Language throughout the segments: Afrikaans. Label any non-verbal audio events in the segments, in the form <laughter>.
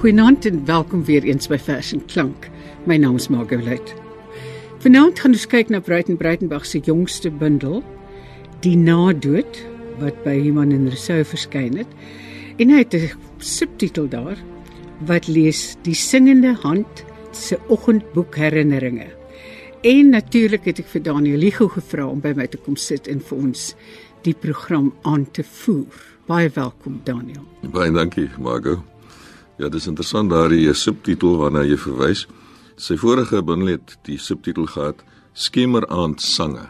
Goeienaand en welkom weer eens by Vers en Klank. My naam is Margolite. Vanaand gaan ons kyk na Breiten Breitenberg se jongste bundel, Die Nadood, wat by Human en Rousseau verskyn het. En hy het 'n subtitel daar wat lees Die singende hand se oggendboek herinneringe. En natuurlik het ek vir Daniel Ligo gevra om by my te kom sit en vir ons die program aan te voer. Baie welkom Daniel. Baie dankie, Margo. Ja, dis interessant daardie eh, subtitel waarna jy verwys. Sy vorige bundel het die subtitel gehad Skemeraand sange.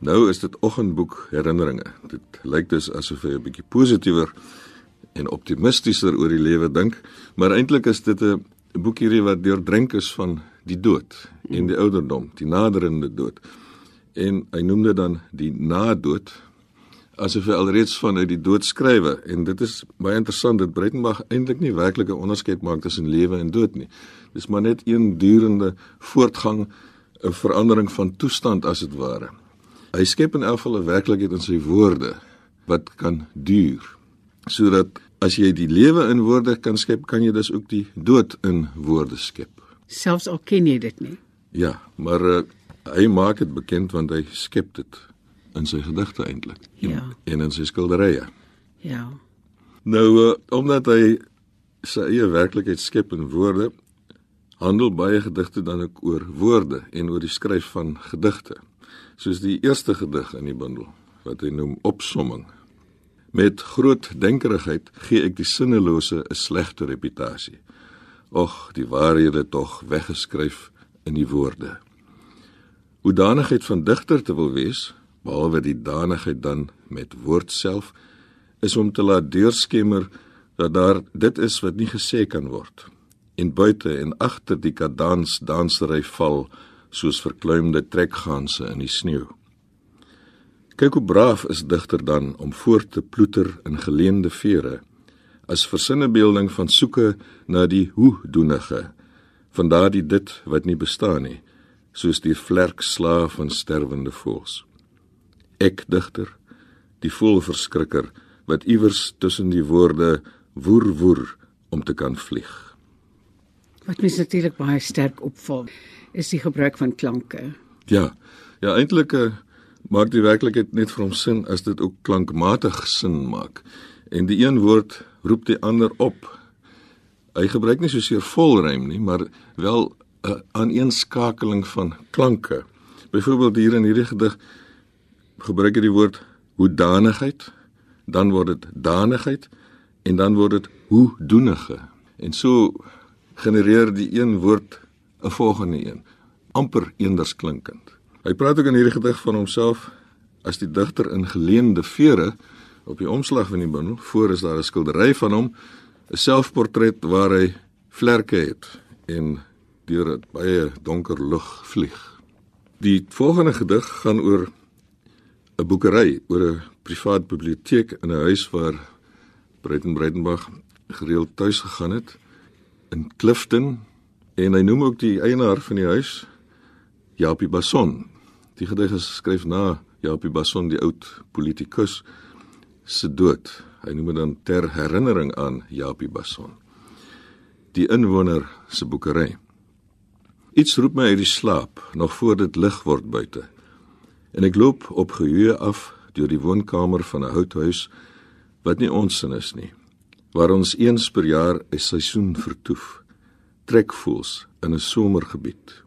Nou is dit oggendboek herinneringe. Dit lyk dus asof hy 'n bietjie positiewer en optimistischer oor die lewe dink, maar eintlik is dit 'n boek hierdie wat deurdrink is van die dood en die ouderdom, die naderende dood. En hy noem dit dan die nadood asof hy alreeds vanuit die dood skrywe en dit is baie interessant dat Breitenberg eintlik nie werklik 'n onderskeid maak tussen lewe en dood nie. Dis maar net een durende voortgang, 'n verandering van toestand as dit ware. Hy skep in elk geval 'n werklikheid in sy woorde wat kan duur. Sodat as jy die lewe in woorde kan skep, kan jy dus ook die dood in woorde skep. Selfs al ken jy dit nie. Ja, maar uh, hy maak dit bekend want hy skep dit in sy gedigte eintlik. Ja. En in sy skilderye. Ja. Nou uh, omdat hy sy eie werklikheid skep in woorde, handel baie gedigte dan ook oor woorde en oor die skryf van gedigte. Soos die eerste gedig in die bundel wat hy noem Opsomming. Met groot denkerigheid gee ek die sinnelose 'n slegte reputasie. Och, die waarhede tog weggeskryf in die woorde. Hoe danigheid van digter te wil wees, behalwe die danigheid dan met woord self is om te laat deurskemer dat daar dit is wat nie gesê kan word. En buite en agter die kadans dansery val soos verkluimde trekganse in die sneeu kyk hoe braaf is digter dan om voort te ploeter in geleende vere as versinnebeelding van soeke na die hoe doenige van daardie dit wat nie bestaan nie soos die vlerkslaa van sterwende voëls ek digter die voelverskrikker wat iewers tussen die woorde woer woer om te kan vlieg. Wat mens natuurlik baie sterk opval is die gebruik van klanke. ja ja eintlik uh, maak die werklikheid net vir hom sin as dit ook klankmatig sin maak. En die een woord roep die ander op. Hy gebruik nie soseer volrym nie maar wel 'n aaneenskakeling van klanke. Byvoorbeeld hier in hierdie gedig gebruik hy die woord hoedanigheid, dan word dit danigheid en dan word dit hoe doenige. En so genereer die een woord 'n volgende een, amper eenders klinkend. Hy praat ook in hierdie gedig van homself as die digter in geleende vere op die omslag van die bundel. Voor is daar 'n skildery van hom, 'n selfportret waar hy vlerke het en deur 'n baie donker lug vlieg. Die volgende gedig gaan oor 'n boekery oor 'n privaat biblioteek in 'n huis waar Breiten Breitenberg gereeld tuis gegaan het in Clifton en hy noem ook die eienaar van die huis Japie Basson. Die gedig is geskryf na Japie Basson die oud politikus se dood. Hy noem dit dan ter herinnering aan Japie Basson. Die inwoner se boekery. Iets roep my uit die slaap nog voor dit lig word buite en ek loop op geheue af deur die woonkamer van 'n houthuis wat nie ons sin is nie waar ons eens per jaar 'n seisoen vertoef trekvoels in 'n somergebied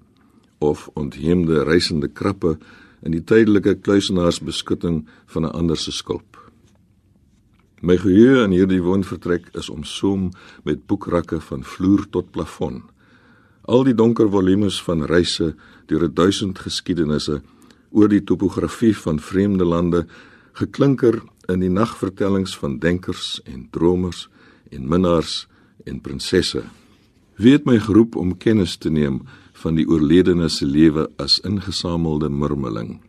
of ontheemde reisende krappe in die tydelike kluisenaarsbeskutting van 'n ander se skulp. My geheue in hierdie woonvertrek is omsoom met boekrakke van vloer tot plafon. Al die donker volumes van reise deur 'n duisend geskiedenisse oor die topografie van vreemde lande geklinker in die nagvertellings van denkers en dromers en minnaars en prinsesse. Wie het my geroep om kennis te neem van die oorledene se lewe as ingesamelde murmeling?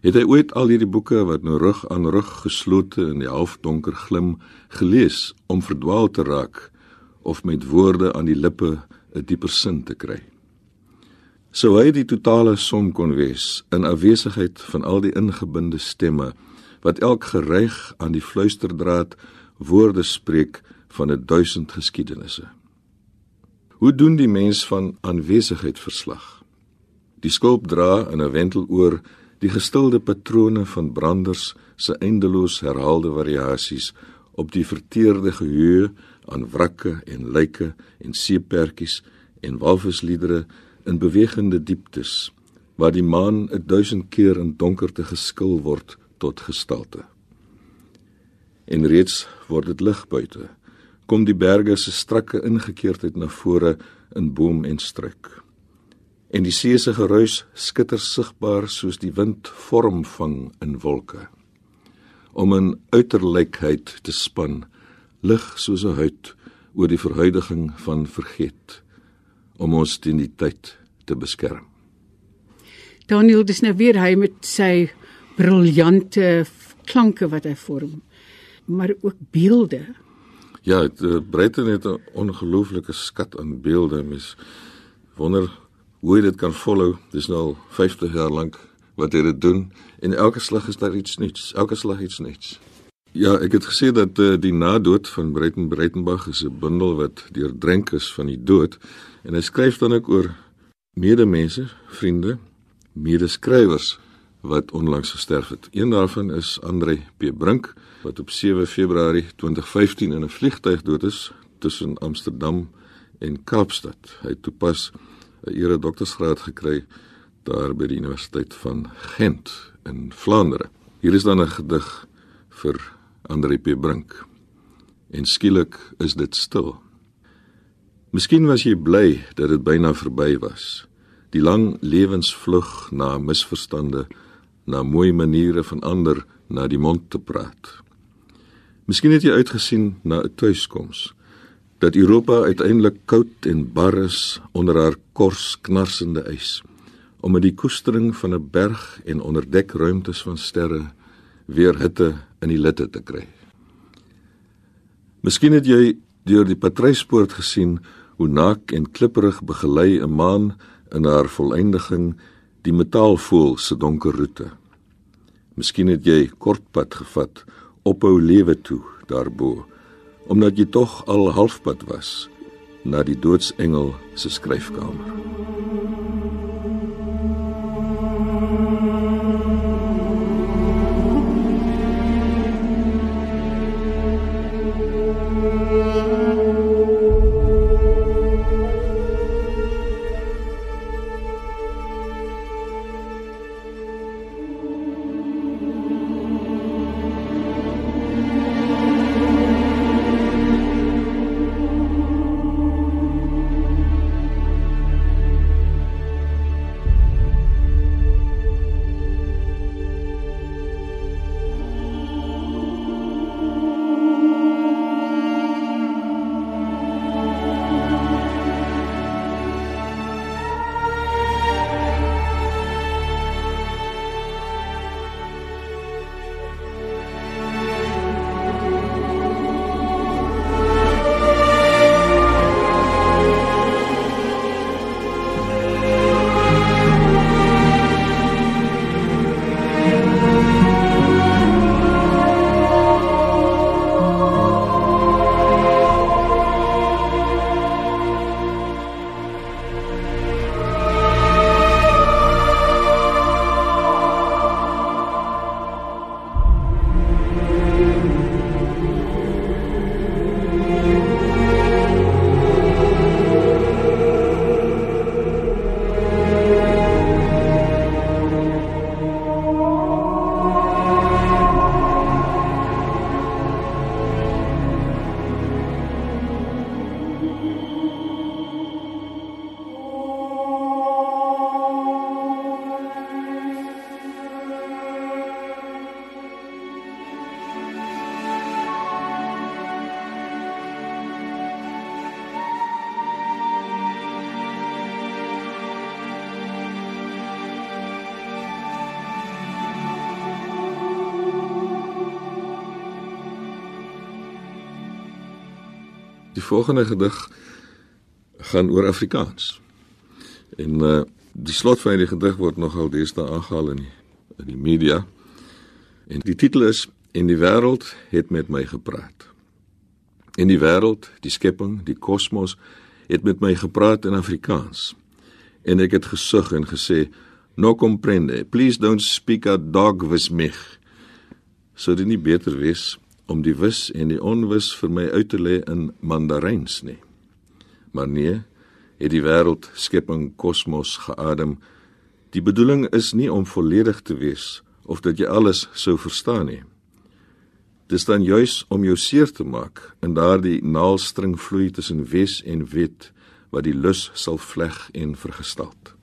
Het hy ooit al hierdie boeke wat nou rug aan rug geslote in die halfdonker glim gelees om verdwaal te raak of met woorde aan die lippe 'n dieper sin te kry? Sou hy die totale som kon wees in afwesigheid van al die ingebinde stemme wat elk gereig aan die fluisterdraad woorde spreek van 'n duisend geskiedenisse. Hoe doen die mens van aanwesigheid verslag? Die skulp dra in 'n wenteloor die gestilde patrone van branders se eindeloos herhaalde variasies op die verteerde geheue aan wrakke en lyke en seepertjies en walvisliedere in bewegende dieptes waar die maan 'n duisend keer in donkerte geskil word tot gestalte. En reeds word dit lig buite. Kom die berge se strakke ingekeerdheid na vore in boom en struik. En die see se geruis skitter sigbaar soos die wind vorm vang in wolke. Om 'n uiterlikheid te span, lig soos 'n huid oor die verhuidiging van vergeet om ons teen die tyd te beskerm. Daniel, dis nou weer hy met sy briljante klanke wat hy vorm, maar ook beelde. Ja, dit breite net 'n ongelooflike skat aan beelde. Mens wonder hoe hy dit kan volhou. Dis nou al 50 jaar lank wat hy dit doen en elke slag is daar iets nuuts. Elke slag iets nuuts. Ja, ek het gesê dat uh, die nadood van Breiten Breitenberg is 'n bundel wat deurdrink is van die dood en hy skryf dan ook oor medemense, vriende, medeskrywers wat onlangs gesterf het. Een daarvan is Andre P Brink wat op 7 Februarie 2015 in 'n vliegtyg dood is tussen Amsterdam en Kaapstad. Hy het toepas 'n ere doktorsgraad gekry daar by die Universiteit van Gent in Vlaandere. Hier is dan 'n gedig vir Andre P Brink. En skielik is dit stil. Miskien was jy bly dat dit byna verby was die lang lewensvlug na misverstande, na mooi maniere van ander na die mond te praat. Miskien het jy uitgesien na 'n tuiskoms dat Europa uiteindelik koud en bar is onder haar kors knarsende ys om met die koestering van 'n berg en onderdek ruimtes van sterre weer hitte in die litte te kry. Miskien het jy deur die patruispoort gesien hoe naak en klipperig begelei 'n maan in haar volëindiging die metaalvoël se donker roete. Miskien het jy kortpad gevat ophou lewe toe daarbo omdat jy tog al halfpad was na die doodsengel se skryfkamer. Volgende gedig gaan oor Afrikaans. En uh die slot van die gedig word nogal deesdae aangehaal in die, in die media. En die titel is En die wêreld het met my gepraat. En die wêreld, die skepping, die kosmos het met my gepraat in Afrikaans. En ek het gesug en gesê, "No comprende. Please don't speak a dog with me." Sou dit nie beter wees om die wis en die onwis vir my uit te lê in mandaryns nie? Maar nee, het die wêreld skepping kosmos geadem. Die bedoeling is nie om volledig te wees of dat jy alles sou verstaan nie. Dis dan juis om jou seer te maak in daardie naalstring vloei tussen wes en wet wat die lus sal vleg en vergestalt.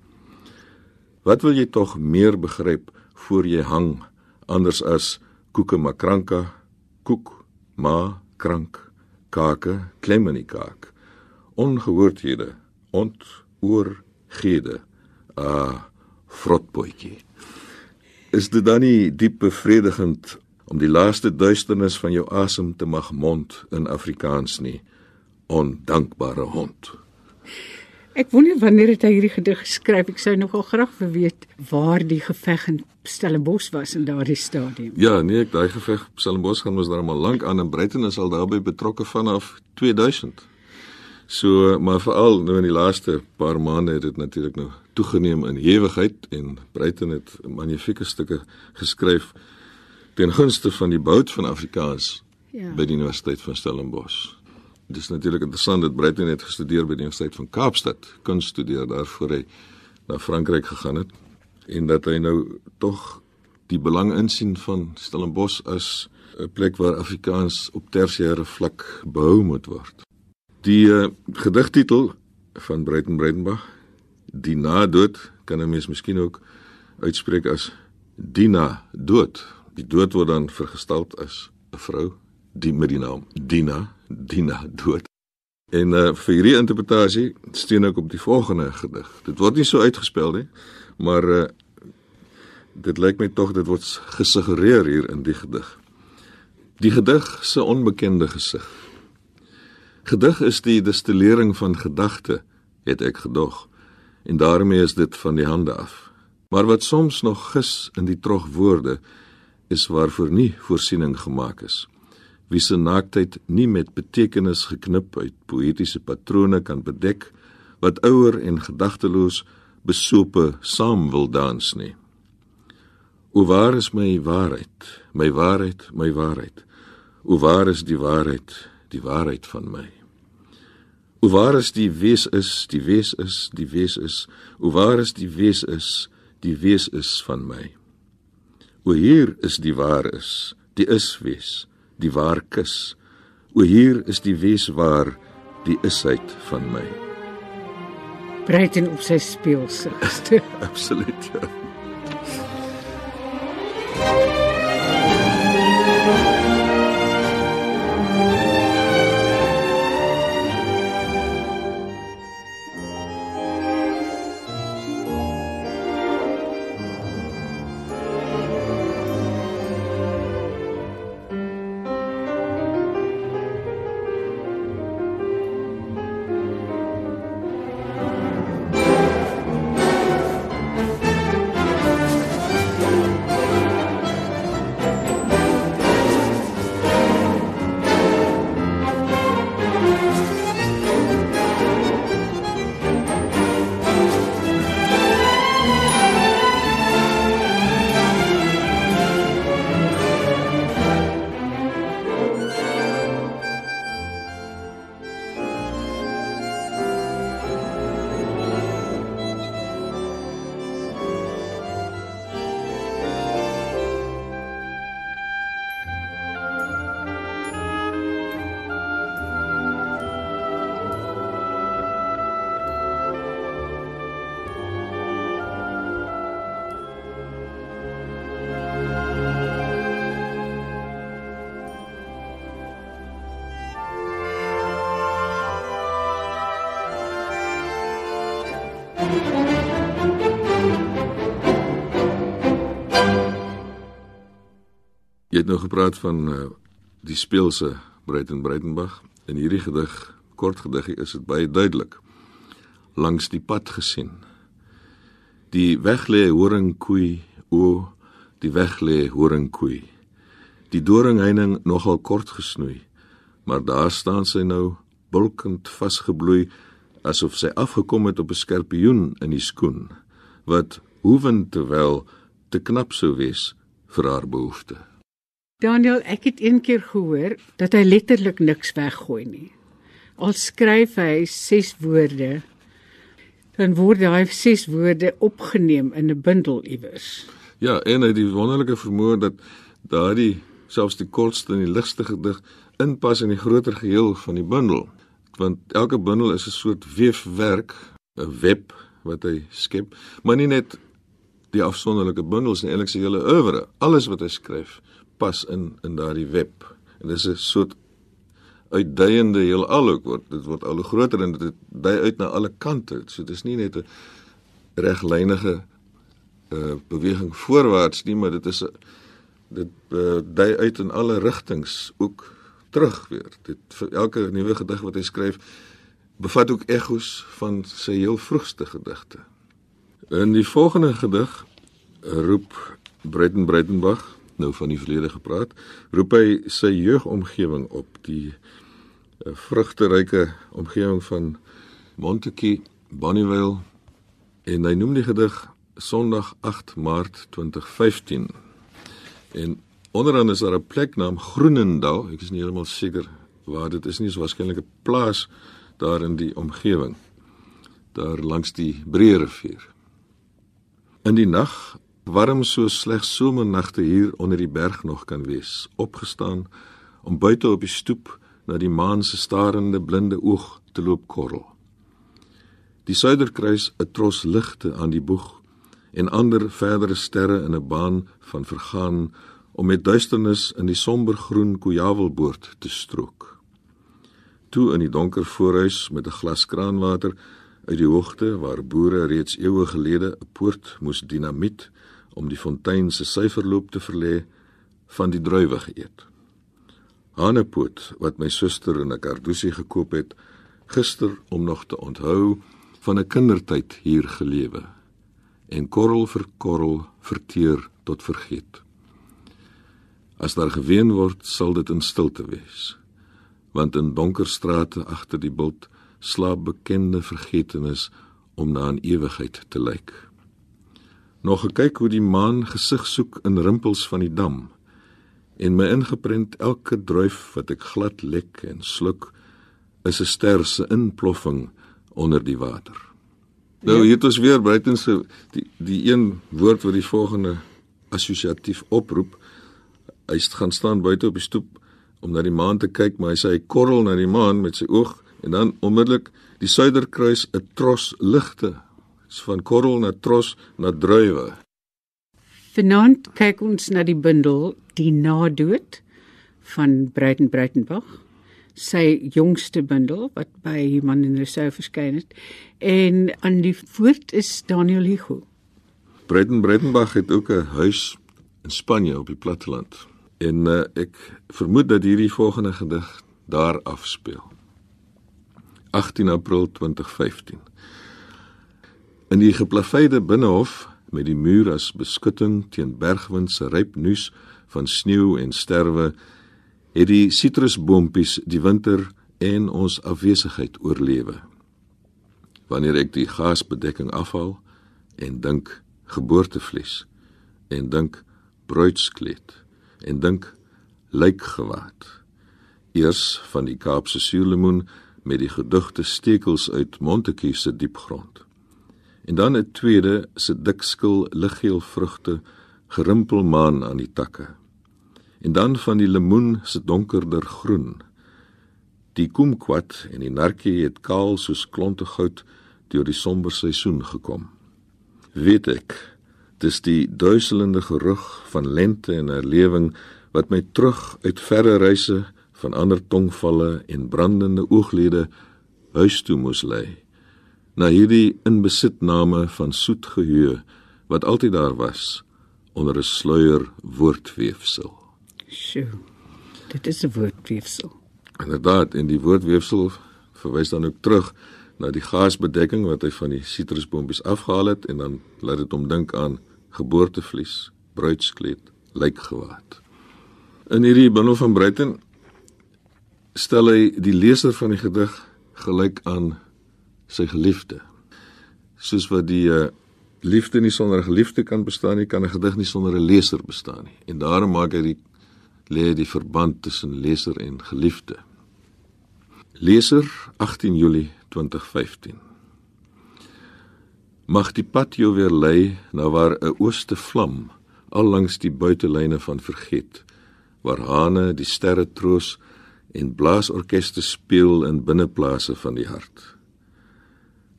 Wat wil jy tog meer begryp voor jy hang anders as koeke makranka, koek, ma, krank, kake, klem in die kaak. Ongehoordhede, ont oor gede. Ah, vrotboetjie. Is dit dan nie diep bevredigend om die laaste duisternis van jou asem te mag mond in Afrikaans nie. Ondankbare hond. Ek wonder wanneer het hy hierdie gedig geskryf? Ek sou nogal graag wil weet waar die geveg in Stellenbosch was in daardie stadium. Ja, nee, ek daai geveg op Stellenbosch gaan mos daar al lank aan en Breiten is al daarbey betrokke vanaf 2000. So, maar veral nou in die laaste paar maande het dit natuurlik nou toegeneem in hewigheid en Breiten het magnifieke stukke geskryf ten gunste van die bout van Afrikaans ja. by die Universiteit van Stellenbosch. Dit is natuurlik interessant dat Breiten het gestudeer by die Universiteit van Kaapstad, kuns studeer daarvoor hy na Frankryk gegaan het en dat hy nou tog die belang insien van Stellenbosch as 'n plek waar Afrikaans op tersiêre vlak behou moet word. Die uh, gedigtitel van Breiten Breitenbach, Die nadood, kan 'n mens miskien ook uitspreek as Dina dood Die dood word dan vergestel as 'n vrou, die met die naam Dina, Dina dood. En uh, vir hierdie interpretasie steun ek op die volgende gedig. Dit word nie so uitgespel nie, maar uh, dit lyk my tog dit word gesuggereer hier in die gedig. Die gedig se onbekende gesig. Gedig is die destillering van gedagte, het ek gedog, en daarmee is dit van die hande af. Maar wat soms nog gis in die trog woorde is waarvoor nie voorsiening gemaak is. Wie se naaktheid nie met betekenis geknip uit poëtiese patrone kan bedek wat ouer en gedagteloos besope saam wil dans nie. O waar is my waarheid, my waarheid, my waarheid? O waar is die waarheid, die waarheid van my? O waar is die wees is, die wees is, die wees is? O waar is die wees is, die wees is van my? O hier is die waar is, die is wees, die waar kus. O hier is die wees waar, die isheid van my. Breiten op sy speelsig. <laughs> Absoluut. Ja. Jy het nou gepraat van uh, die speelse Breiten Breitenbach en hierdie gedig, kort gediggie is dit baie duidelik. Langs die pad gesien. Die weg lê horingkoei, o, die weg lê horingkoei. Die doringheining nogal kort gesnoei, maar daar staan sy nou bulkend vasgebloei asof sy afgekom het op 'n skorpioen in die skoen wat hoeven terwyl te knap sou wees vir haar behoeftes. Daniel, ek het een keer gehoor dat hy letterlik niks weggooi nie. Al skryf hy 6 woorde, dan word daai 6 woorde opgeneem in 'n bundel iewers. Ja, en hy het die wonderlike vermoë dat daardie selfs die kortste en die ligste gedig inpas in die groter geheel van die bundel. Want elke bundel is 'n soort weefwerk, 'n web wat hy skep, maar nie net die afsonderlike bundels nie, eintlik sy hele oeuvre, alles wat hy skryf, pas in in daardie web. En dis 'n soort uitdeiende heelal ook word dit word al hoe groter en dit dui uit na alle kante. So dis nie net 'n reglynige uh beweging voorwaarts nie, maar dit is 'n dit uh, dui uit in alle rigtings ook terug weer. Dit vir elke nuwe gedig wat hy skryf bevat ook ekkos van sy heel vroegste gedigte. In die volgende gedig roep Breiten Breitenbach nou van die verlede gepraat, roep hy sy jeugomgewing op, die uh, vrugteryke omgewing van Montetjie, Bonnievale en hy noem die gedig Sondag 8 Maart 2015. En onderaan is daar 'n pleknaam Groenendal. Ek is nie heeltemal seker waar dit is nie, so waarskynlik 'n plaas daar in die omgewing. Daar langs die Breë rivier. In die nag, warm so slegs somernagte hier onder die berg nog kan wees, opgestaan om buite op die stoep na die maan se starende blinde oog te loop korrel. Die suiderkruis 'n tros ligte aan die boeg en ander verdere sterre in 'n baan van vergaan om met duisternis in die sombergroen Kujawelboord te strook. Toe in die donker voorhuis met 'n glas kraanwater uit die hoogte waar boere reeds eeue gelede 'n poort moes dinamiet om die fontein se syferloop te verlê van die druiwe geëet. Hanepoot wat my suster in 'n kardusie gekoop het gister om nog te onthou van 'n kindertyd hier gelewe en korrel vir korrel verteer tot vergeet. As daar geween word, sal dit in stilte wees. Want in donker strate agter die bult slaap bekende vergetenis om na 'n ewigheid te lyk. Nog gekyk hoe die maan gesig soek in rimpels van die dam en my ingeprent elke druif wat ek glad lek en sluk is 'n ster se inploffing onder die water. Nou hier het ons weer buiten se die die een woord wat die volgende assosiatief oproep. Hy gaan staan buite op die stoep om na die maan te kyk, maar hy sê hy korrel na die maan met sy oog en dan onmiddellik die suiderkruis 'n tros ligte. Van korrel na tros na druiwe. Vanaand kyk ons na die bundel Die Nadood van Breiten Breitenbach sy jongste bundel wat by Human en Rousseau verskyn het en aan die woord is Daniel Hugo. Breiten Breitenbach het ook 'n huis in Spanje op die platteland en uh, ek vermoed dat hierdie volgende gedig daar afspeel. 18 April 2015. In die geplaveide binnehof met die muur as beskutting teen bergwind se ryp nuus van sneeu en sterwe het die sitrusboompies die winter en ons afwesigheid oorlewe. Wanneer ek die gasbedekking afhaal en dink geboortevlies en dink bruidskleed en dink lijkgewaad. Eers van die Kaapse suurlemoen met die gedigte stekels uit Montetjie se diepgrond. En dan 'n tweede se dikskil liggeel vrugte gerimpel maan aan die takke en dan van die lemoen se donkerder groen. Die kumquat en die narkie het kaal soos klonte goud deur die somber seisoen gekom. Weet ek, dis die duiselende gerug van lente en herlewing wat my terug uit verre reise van ander tongvalle en brandende ooglede huis toe moes lei. Na hierdie inbesitname van soet geheue wat altyd daar was onder 'n sluier woordweefsel. Sjoe. Dit is 'n woordweefsel. Inderdaad, en die woordweefsel verwys dan ook terug na die gasbedekking wat hy van die sitrusboompies afgehaal het en dan laat dit hom dink aan geboortevlies, bruidskleed, lijkgewaad. In hierdie bundel van Breiten stel hy die leser van die gedig gelyk aan sy geliefde. Soos wat die uh, liefde nie sonder 'n geliefde kan bestaan nie, kan 'n gedig nie sonder 'n leser bestaan nie. En daarom maak hy die lê die verband tussen leser en geliefde. Leser 18 Julie 2015 Mag die pad jou weer lei na waar 'n ooste vlam al langs die buitelyne van vergeet waar hane die sterre troos en blaasorkeste speel in binneplase van die hart.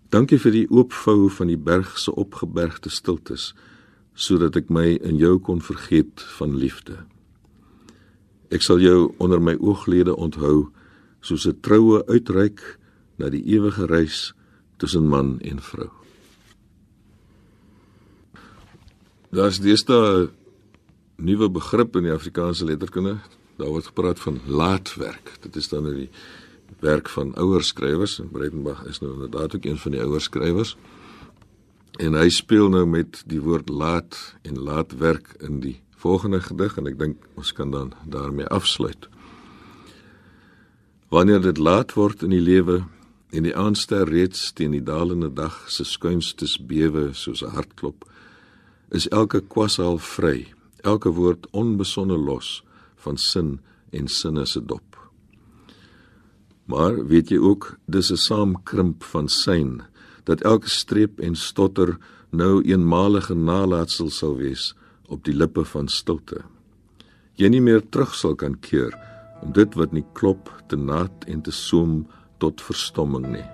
Dankie vir die oopvou van die berg se opgebergte stiltes sodat ek my in jou kon vergeet van liefde. Ek sal jou onder my ooglede onthou soos 'n troue uitreik na die ewige reis tussen man en vrou. Daar's deesdae nuwe begrip in die Afrikaanse letterkunde. Daar word gepraat van laatwerk. Dit is dan nou die werk van ouer skrywers en Breitenberg is nou inderdaad ook een van die ouer skrywers. En hy speel nou met die woord laat en laatwerk in die volgende gedig en ek dink ons kan dan daarmee afsluit. Wanneer dit laat word in die lewe en die aanster reeds teen die dalende dag se skuinstes bewe soos 'n hartklop, is elke kwashaal vry elke woord onbesonne los van sin en sinne se dop. Maar weet jy ook dis 'n saamkrimp van syn dat elke streep en stotter nou eenmalige nalaatsel sal wees op die lippe van stilte. Jy nie meer terug sal kan keer om dit wat nie klop te naat en te soem tot verstomming nie.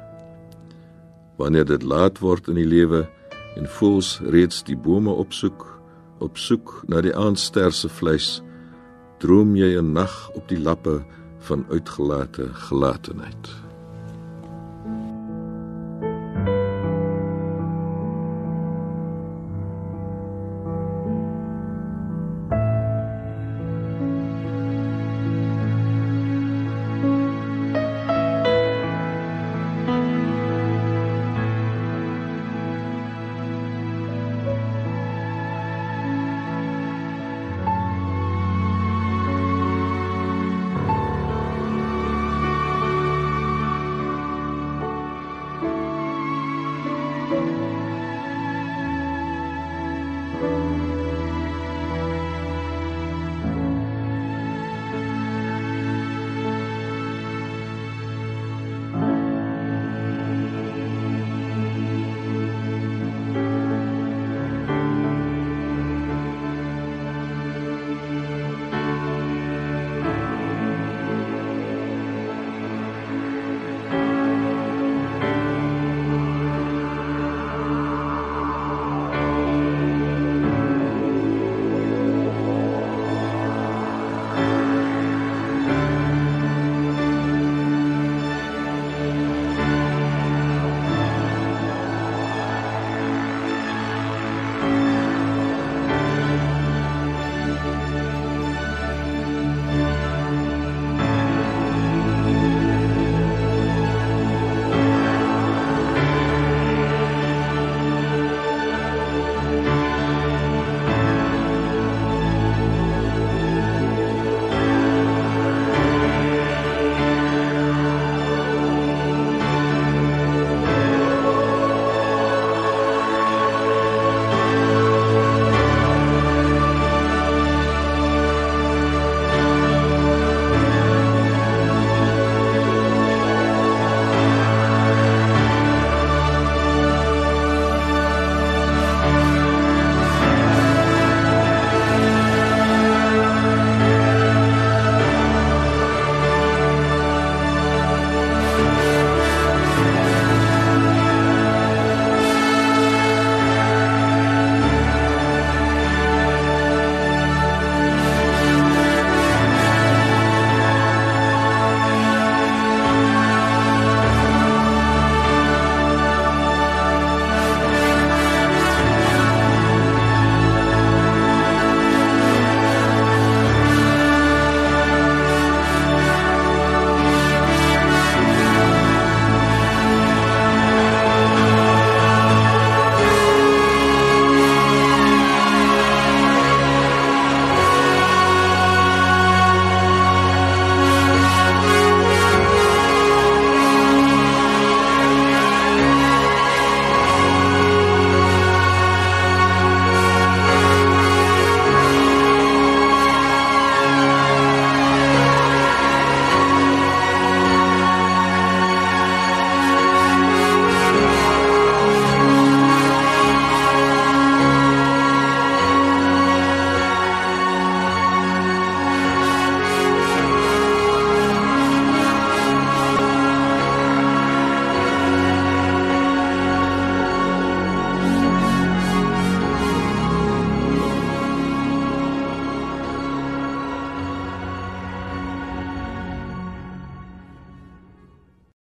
Wanneer dit laat word in die lewe en voels reeds die bome opsoek op soek na die aandster se vleis, droom jy 'n nag op die lappe van uitgelate gelatenheid.